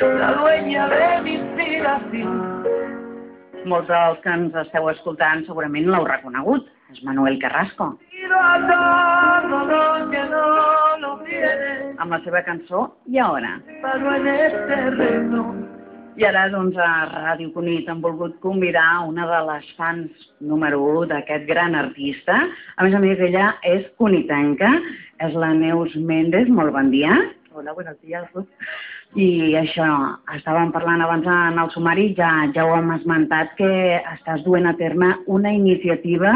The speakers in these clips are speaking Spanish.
La dueña de mi inspiración. Molts dels que ens esteu escoltant segurament l'heu reconegut. És Manuel Carrasco. Amb la seva cançó I ara. I ara, doncs, a Ràdio Cunit hem volgut convidar una de les fans número 1 d'aquest gran artista. A més a més, ella és cunitenca, és la Neus Méndez. Molt bon dia. Hola, buenos días. I això, estàvem parlant abans en el sumari, ja, ja ho hem esmentat, que estàs duent a terme una iniciativa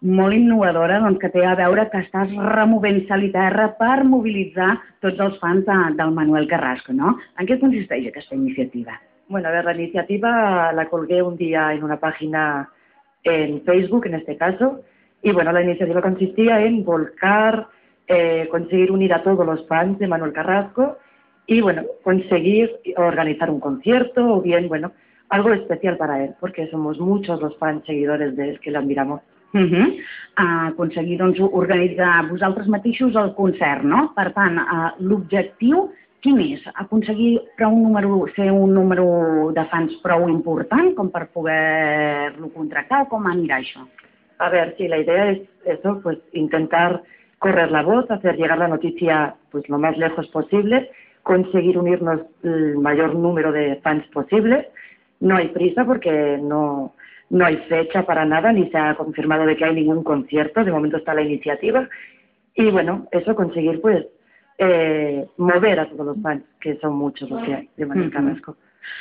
molt innovadora doncs, que té a veure que estàs removent sal i terra per mobilitzar tots els fans de, del Manuel Carrasco, no? En què consisteix aquesta iniciativa? Bueno, a ver, la iniciativa la colgué un día en una página en Facebook, en este caso, y bueno, la iniciativa consistía en volcar, eh, conseguir unir a todos los fans de Manuel Carrasco y bueno, conseguir organizar un concierto o bien, bueno, algo especial para él, porque somos muchos los fans seguidores de él que l'admiramos. Uh -huh. uh, aconseguir doncs, organitzar vosaltres mateixos el concert, no? Per tant, uh, l'objectiu quin és? Aconseguir prou un número, ser un número de fans prou important com per poder-lo contractar o com anirà això? A ver, sí, la idea es eso, pues intentar correr la voz, hacer llegar la noticia pues lo más lejos posible, conseguir unirnos el mayor número de fans posible. No hay prisa porque no, no hay fecha para nada, ni se ha confirmado de que hay ningún concierto, de momento está la iniciativa. Y bueno, eso conseguir pues eh, mover a todos los fans, que son muchos los que hay de Manuel. Carrasco.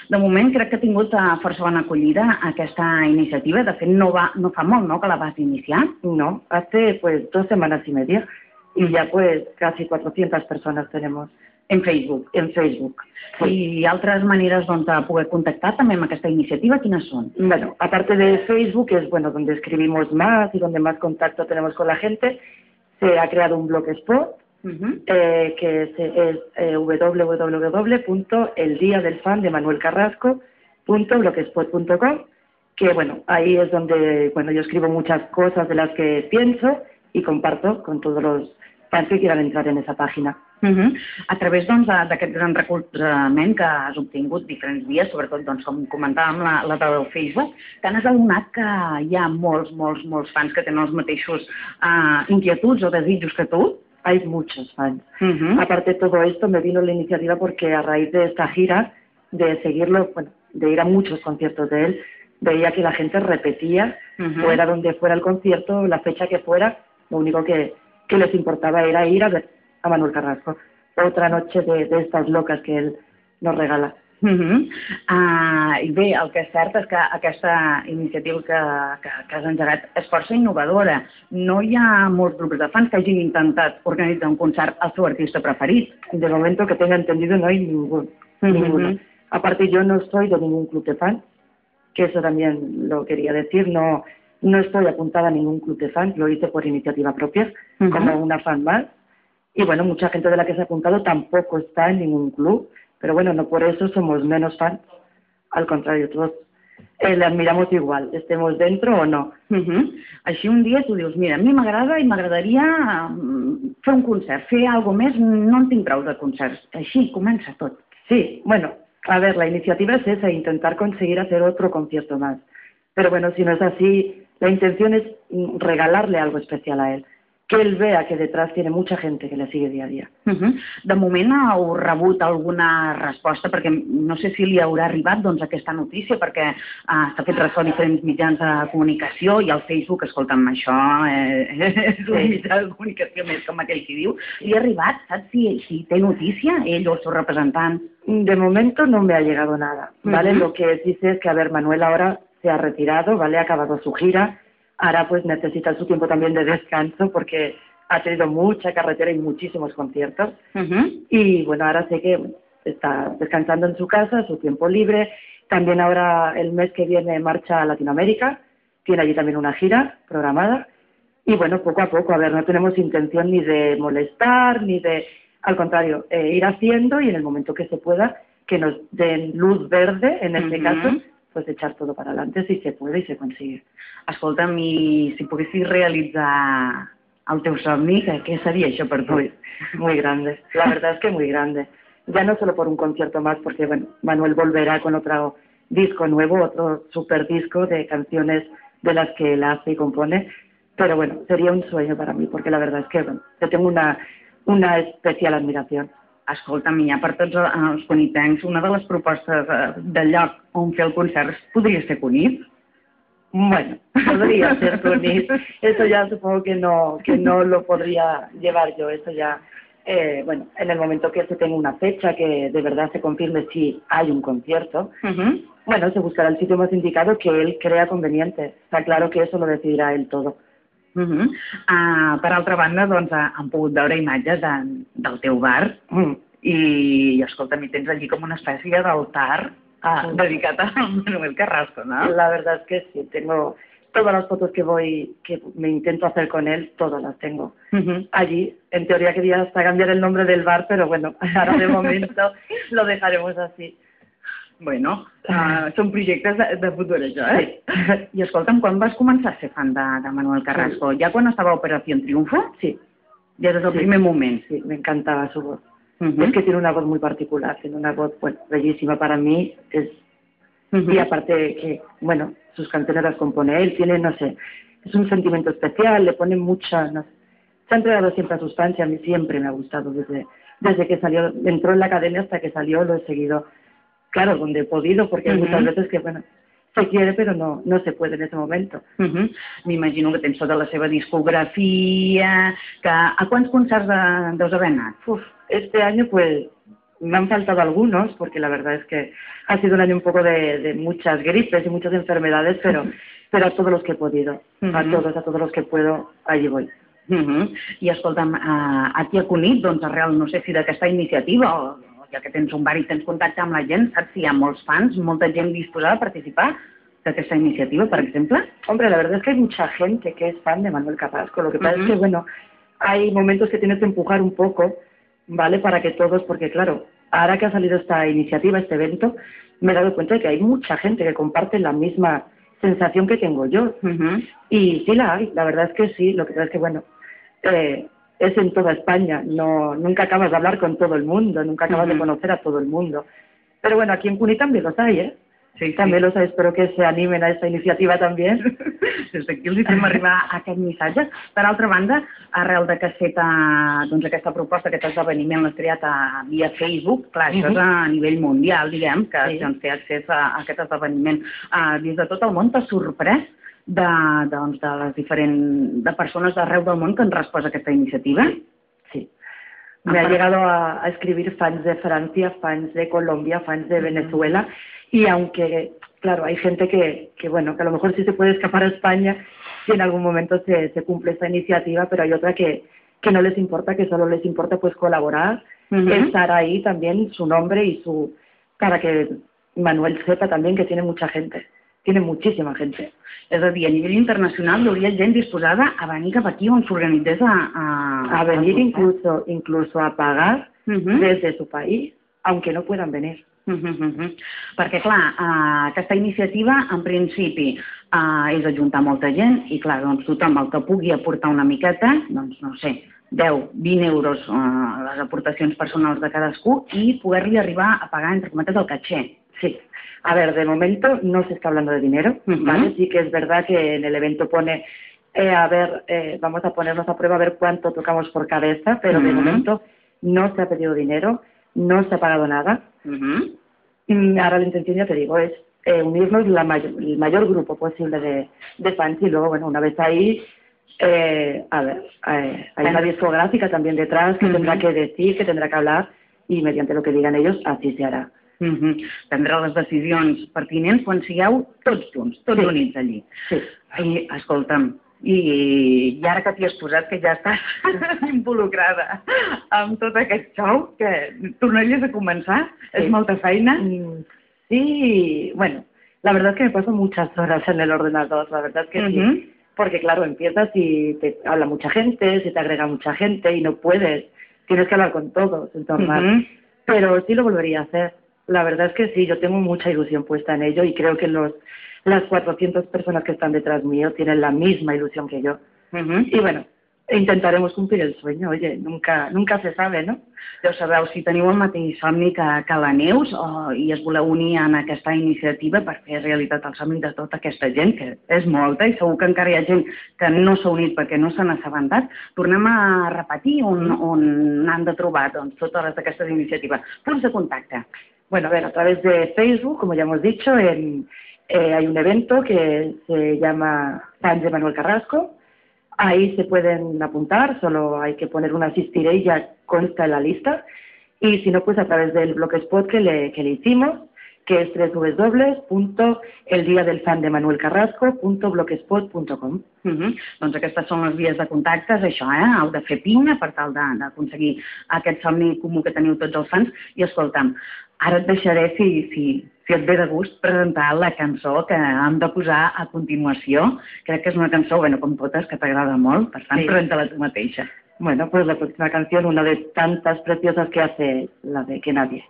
De moment crec que ha tingut uh, força bona acollida aquesta iniciativa. De fet, no, va, no fa molt no, que la vas iniciar. No, hace pues dos semanas y media y ya pues casi 400 personas tenemos En Facebook. en Facebook. I altres maneres doncs, de poder contactar també amb aquesta iniciativa, quines són? Bueno, aparte de Facebook, que es bueno donde escribimos más y donde más contacto tenemos con la gente, se ha creado un blogspot Uh -huh. eh, que es, es eh, www.eldiadelfan.manuelcarrasco.blogspot.com que bueno, ahí es donde bueno, yo escribo muchas cosas de las que pienso y comparto con todos los fans que quieran entrar en esa página. Uh -huh. A través doncs, d'aquest gran recolzament que has obtingut diferents vies, sobretot doncs, com comentàvem la, la del Facebook, te n'has adonat que hi ha molts, molts, molts fans que tenen els mateixos uh, inquietuds o desitjos que tu? Hay muchos fans. Uh -huh. Aparte de todo esto, me vino la iniciativa porque a raíz de esta gira, de seguirlo, bueno, de ir a muchos conciertos de él, veía que la gente repetía, fuera donde fuera el concierto, la fecha que fuera, lo único que, que les importaba era ir a ver a Manuel Carrasco. Otra noche de, de estas locas que él nos regala. Uh -huh. uh, I bé, el que és cert és que aquesta iniciativa que, que, que has engegat és força innovadora. No hi ha molts grups de fans que hagin intentat organitzar un concert al seu artista preferit. De momento que tenga entendido no hay ningún, Ujú. ninguno. Aparte yo no soy de ningún club de fans, que eso también lo quería decir, no, no estoy apuntada a ningún club de fans, lo hice por iniciativa propia, Ujú. como una fan más. Y bueno, mucha gente de la que se ha apuntado tampoco está en ningún club, pero bueno, no por eso somos menos fans. Al contrario, todos eh, le admiramos igual, estemos dentro o no. Uh -huh. Així un dia tu dius, mira, a mi m'agrada i m'agradaria mm, fer un concert, fer alguna més, no en tinc prou de concerts. Així comença tot. Sí, bueno, a ver, la iniciativa es esa, intentar conseguir hacer otro concierto más. Pero bueno, si no es así, la intención es mm, regalarle algo especial a él. Que él vea que detrás tiene mucha gente que le sigue día a día. Uh -huh. De moment heu rebut alguna resposta, perquè no sé si li haurà arribat doncs, aquesta notícia, perquè uh, s'ha fet ressò a diferents mitjans de comunicació i al Facebook, escolta'm, això eh, és un mitjà de comunicació més com aquell qui diu. Li ha arribat, saps si, si té notícia, ell o el seu representant? De momento no me ha llegado nada, ¿vale? Ujú. Lo que sé es que, a ver, Manuel ahora se ha retirado, ¿vale? Ha acabado su gira, ahora pues necesita su tiempo también de descanso porque ha tenido mucha carretera y muchísimos conciertos. Y bueno, ahora sé que está descansando en su casa, su tiempo libre. También ahora el mes que viene marcha a Latinoamérica, tiene allí también una gira programada. Y bueno, poco a poco, a ver, no tenemos intención ni de molestar, ni de, al contrario, eh, ir haciendo y en el momento que se pueda, que nos den luz verde, en este caso, pues echar todo para adelante si se puede y se consigue. Escolta'm, i si poguessis realitzar el teu somni, què, què seria això per tu? Muy grande. La verdad es que muy grande. Ya no solo por un concierto más, porque bueno, Manuel volverá con otro disco nuevo, otro super disco de canciones de las que él hace y compone. Pero bueno, sería un sueño para mí, porque la verdad es que bueno, yo tengo una, una especial admiración. Escolta'm, ja per tots eh, els conitencs, una de les propostes eh, de lloc on fer el concert podria ser Cunit? Bueno, podría ser Cunit. Eso ya supongo que no, que no lo podría llevar yo. Eso ya, eh, bueno, en el momento que se tenga una fecha, que de verdad se confirme si hay un concierto, bueno, se buscará el sitio más indicado que él crea conveniente. Está claro que eso lo decidirá él todo. Mhm. Ah, per altra banda, doncs, eh, han pogut veure imatges de, del teu bar Mm. i, i escolta'm, hi tens allí com una espècie d'altar Ah. dedicat a Manuel Carrasco, no? La verdad es que sí, tengo todas las fotos que voy, que me intento hacer con él, todas las tengo. Allí, en teoría quería hasta cambiar el nombre del bar, pero bueno, ahora de momento lo dejaremos así. Bueno, uh, són projectes de, de futur, això, eh? Sí. I escolta'm, quan vas començar a ser fan de, de Manuel Carrasco? Ja quan estava a Operació Triunfo? Sí, Ja des del Sí. primer moment. sí, me encantaba su voz. Mhm. Es que tiene una voz muy particular, tiene una voz, bueno, bellísima para mí, es Mhm. Y aparte que, bueno, sus canciones las compone él, tiene, no sé, es un sentimiento especial, le pone mucha, no sé, se ha entregado siempre a sus fans y a mí siempre me ha gustado desde, desde que salió, entró en la academia hasta que salió, lo he seguido, claro, donde he podido, porque hay muchas veces que, bueno, se quiere pero no, no se puede en ese momento. Mhm. M'imagino que tens tota la seva discografia, que a quants concerts de, deus haver anat? Uf, este año pues me han faltado algunos, porque la verdad es que ha sido un año un poco de, de muchas gripes y muchas enfermedades, pero, pero a todos los que he podido, a todos, a todos los que puedo, allí voy. Mhm. I escolta'm, a, a Cunit, doncs arrel, no sé si d'aquesta iniciativa o ja que tens un bar i tens contacte amb la gent, saps si hi ha molts fans, molta gent disposada a participar d'aquesta iniciativa, per exemple? Hombre, la verdad es que hay mucha gente que es fan de Manuel Carrasco. Lo que pasa Ujú. es que, bueno, hay momentos que tienes que empujar un poco, ¿vale? Para que todos, porque claro, ahora que ha salido esta iniciativa, este evento, me he dado cuenta de que hay mucha gente que comparte la misma sensación que tengo yo. Mhm. Y sí la hay, la verdad es que sí. Lo que pasa es que, bueno, eh, es en toda España. No, nunca acabas de hablar con todo el mundo, nunca acabas Ujú. de conocer a todo el mundo. Pero bueno, aquí en Cuni también los hay, ¿eh? Sí, sí. També los hay, espero que se animen a esta iniciativa també. Des d'aquí els hi fem arribar aquest missatge. Per altra banda, arrel d'aquesta, doncs, aquesta proposta, aquest esdeveniment l'has creat a, via Facebook, clar, això Mhm. és a nivell mundial, diguem, que Sí. doncs, té accés a, a aquest esdeveniment. Uh, des de tot el món t'ha sorprès de, doncs, de les diferents de persones d'arreu del món que han respost aquesta iniciativa? Sí. Me ha llegado a, a escribir fans de Francia, fans de Colombia, fans de Venezuela y aunque, claro, hay gente que, que, bueno, que a lo mejor sí se puede escapar a España si en algún momento se, se cumple esta iniciativa, pero hay otra que, que no les importa, que solo les importa pues colaborar, estar ahí también su nombre y su, para que Manuel sepa también que tiene mucha gente, tiene muchísima gente. És a dir, a nivell internacional hi hauria gent disposada a venir cap aquí on s'organitzés a, a, A venir concert. incluso, incluso a pagar Mhm. desde su país, aunque no puedan venir. Mhm, mhm. Perquè, clar, eh, aquesta iniciativa, en principi, eh, és ajuntar molta gent i, clar, doncs tothom el que pugui aportar una miqueta, doncs, no sé, 10, 20 euros eh, les aportacions personals de cadascú i poder-li arribar a pagar, entre cometes, el caché. Sí. A ver, de momento no se está hablando de dinero. ¿vale? Sí que es verdad que en el evento pone, eh, a ver, eh, vamos a ponernos a prueba a ver cuánto tocamos por cabeza, pero de momento no se ha pedido dinero, no se ha pagado nada. Mm, Ahora la intención, ya te digo, es eh, unirnos la mayor, el mayor grupo posible de, de fans y luego, bueno, una vez ahí, eh, a ver, eh, hay una discográfica también detrás que tendrá que decir, que tendrá que hablar y mediante lo que digan ellos, así se hará. Mhm. Prendrà les decisions pertinents quan sigueu tots junts, tots Sí. units allí. Sí. I, escolta'm, i, i ara que t'hi has posat, que ja estàs involucrada amb tot aquest show, que tornaries a començar? Sí. És molta feina? Mm, Sí, bueno, la verdad es que me paso muchas horas en el ordenador, la verdad es que Ujú. sí. Porque claro, empiezas y te habla mucha gente, se te agrega mucha gente y no puedes. Tienes que hablar con todos, es normal. Ujú. Pero sí lo volvería a hacer. La verdad es que sí, yo tengo mucha ilusión puesta en ello y creo que los las 400 personas que están detrás mío tienen la misma ilusión que yo. Ujú. Y bueno, intentaremos cumplir el sueño. Oye, nunca nunca se sabe, ¿no? Ja sabeu, si teniu el mateix somni que, que la Neus o, i es voleu unir en aquesta iniciativa per fer realitat el somni de tota aquesta gent, que és molta i segur que encara hi ha gent que no s'ha unit perquè no s'han assabentat, tornem a repetir on, on han de trobar doncs, totes aquestes iniciatives. Punts de contacte. Bueno, a ver, a través de Facebook, como ya hemos dicho, en, eh, hay un evento que se llama Fans de Manuel Carrasco. Ahí se pueden apuntar, solo hay que poner un asistiré y ya consta en la lista. Y si no, pues a través del blogspot que le, que le hicimos, que es www.eldiadelfandemanuelcarrasco.blogspot.com. Uh -huh. Doncs aquestes són les vies de contactes, això, eh? Heu de fer pinya per tal d'aconseguir aquest somni comú que teniu tots els fans. I escolta'm, ara et deixaré, si, si, si et ve de gust, presentar la cançó que hem de posar a continuació. Crec que és una cançó, bueno, com totes, que t'agrada molt, per tant, Sí. presenta-la tu mateixa. Bueno, pues la próxima canción, una de tantas preciosas que hace la de Que Nadie.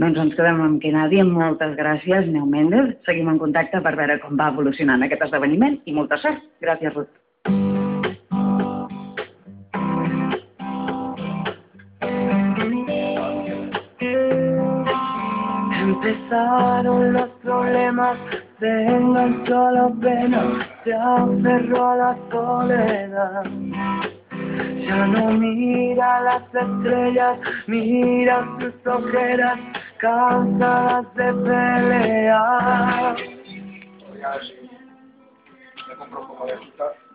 Doncs ens quedem amb que Nadia, moltes gràcies, Neu Méndez. Seguim en contacte per veure com va evolucionant aquest esdeveniment i molta sort. Gracias, Ruth. Empezaron los problemas, se enganchó la pena, se aferró a la soledad. Ya no mira las estrellas, mira sus ojeras, cansadas de pelear. de azúcar